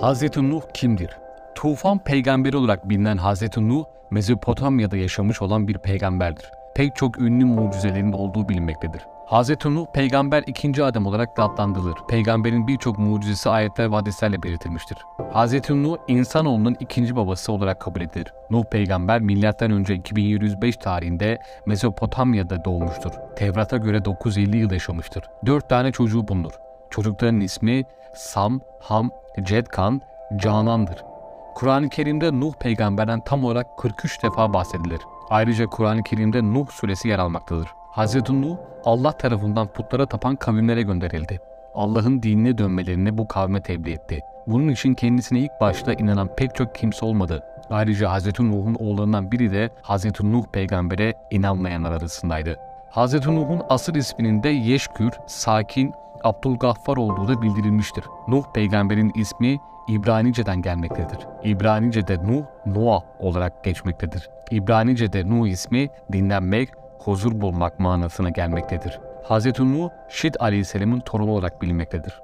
Hazreti Nuh kimdir? Tufan peygamberi olarak bilinen Hazreti Nuh, Mezopotamya'da yaşamış olan bir peygamberdir. Pek çok ünlü mucizelerin olduğu bilinmektedir. Hazreti Nuh peygamber ikinci adam olarak da adlandırılır. Peygamberin birçok mucizesi ayetler ve hadislerle belirtilmiştir. Hazreti Nuh insanoğlunun ikinci babası olarak kabul edilir. Nuh peygamber M.Ö. 2705 tarihinde Mezopotamya'da doğmuştur. Tevrat'a göre 950 yıl yaşamıştır. Dört tane çocuğu bulunur. Çocukların ismi Sam, Ham, Cedkan, Canan'dır. Kur'an-ı Kerim'de Nuh peygamberden tam olarak 43 defa bahsedilir. Ayrıca Kur'an-ı Kerim'de Nuh suresi yer almaktadır. Hz. Nuh Allah tarafından putlara tapan kavimlere gönderildi. Allah'ın dinine dönmelerini bu kavme tebliğ etti. Bunun için kendisine ilk başta inanan pek çok kimse olmadı. Ayrıca Hz. Nuh'un oğullarından biri de Hz. Nuh peygambere inanmayanlar arasındaydı. Hz. Nuh'un asıl isminin de Yeşkür, Sakin, Abdülgaffar olduğu da bildirilmiştir. Nuh peygamberin ismi İbranice'den gelmektedir. İbranice'de Nuh, Noah olarak geçmektedir. İbranice'de Nuh ismi dinlenmek, huzur bulmak manasına gelmektedir. Hz. Nuh, Şid Aleyhisselam'ın torunu olarak bilinmektedir.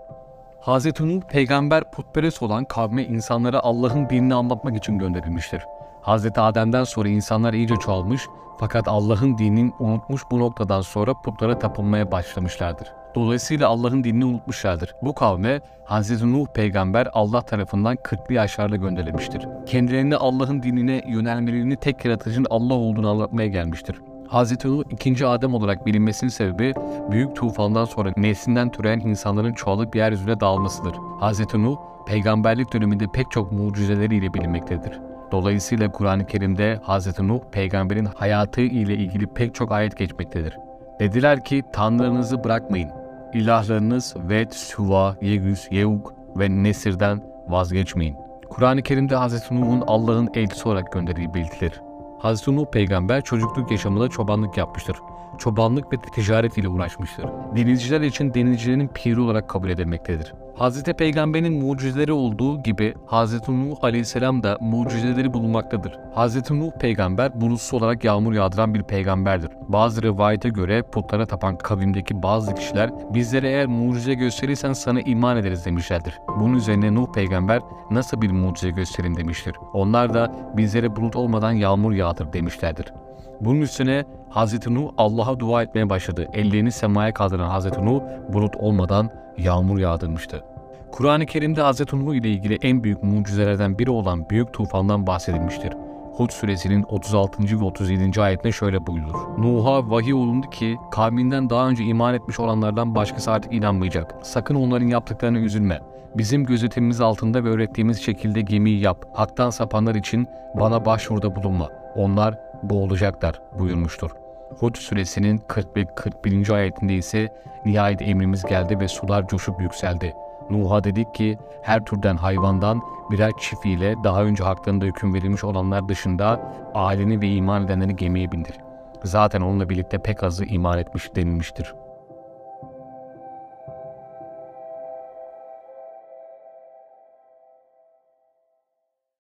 Hz. Nuh peygamber putperest olan kavme insanlara Allah'ın dinini anlatmak için gönderilmiştir. Hz. Adem'den sonra insanlar iyice çoğalmış fakat Allah'ın dinini unutmuş bu noktadan sonra putlara tapınmaya başlamışlardır. Dolayısıyla Allah'ın dinini unutmuşlardır. Bu kavme Hz. Nuh peygamber Allah tarafından 40'lı yaşlarda gönderilmiştir. Kendilerine Allah'ın dinine yönelmelerini tek yaratıcının Allah olduğunu anlatmaya gelmiştir. Hz. Nuh ikinci Adem olarak bilinmesinin sebebi büyük tufandan sonra neslinden türeyen insanların çoğalıp yeryüzüne dağılmasıdır. Hz. Nuh peygamberlik döneminde pek çok mucizeleriyle bilinmektedir. Dolayısıyla Kur'an-ı Kerim'de Hz. Nuh peygamberin hayatı ile ilgili pek çok ayet geçmektedir. Dediler ki tanrınızı bırakmayın. İlahlarınız Ved, Suva, Yegüs, Yevuk ve Nesir'den vazgeçmeyin. Kur'an-ı Kerim'de Hz. Nuh'un Allah'ın elçisi olarak gönderdiği belirtilir. Hz. Nuh peygamber çocukluk yaşamında çobanlık yapmıştır. Çobanlık ve ticaret ile uğraşmıştır. Denizciler için denizcilerin piri olarak kabul edilmektedir. Hz. Peygamber'in mucizeleri olduğu gibi Hz. Nuh aleyhisselam da mucizeleri bulunmaktadır. Hz. Nuh peygamber bulutsuz olarak yağmur yağdıran bir peygamberdir. Bazı rivayete göre putlara tapan kavimdeki bazı kişiler bizlere eğer mucize gösterirsen sana iman ederiz demişlerdir. Bunun üzerine Nuh peygamber nasıl bir mucize gösterin demiştir. Onlar da bizlere bulut olmadan yağmur yağdır demişlerdir. Bunun üstüne Hz. Nuh Allah'a dua etmeye başladı. Ellerini semaya kaldıran Hz. Nuh bulut olmadan yağmur yağdırmıştı. Kur'an-ı Kerim'de Hz. Nuh ile ilgili en büyük mucizelerden biri olan büyük tufandan bahsedilmiştir. Hud suresinin 36. ve 37. ayetinde şöyle buyurulur. Nuh'a vahiy olundu ki kavminden daha önce iman etmiş olanlardan başkası artık inanmayacak. Sakın onların yaptıklarına üzülme. Bizim gözetimimiz altında ve öğrettiğimiz şekilde gemiyi yap. Haktan sapanlar için bana başvuruda bulunma. Onlar boğulacaklar buyurmuştur. Hud suresinin 40 ve 41. ayetinde ise nihayet emrimiz geldi ve sular coşup yükseldi. Nuh'a dedik ki her türden hayvandan birer çift ile daha önce haklarında hüküm verilmiş olanlar dışında aileni ve iman edenleri gemiye bindir. Zaten onunla birlikte pek azı iman etmiş denilmiştir.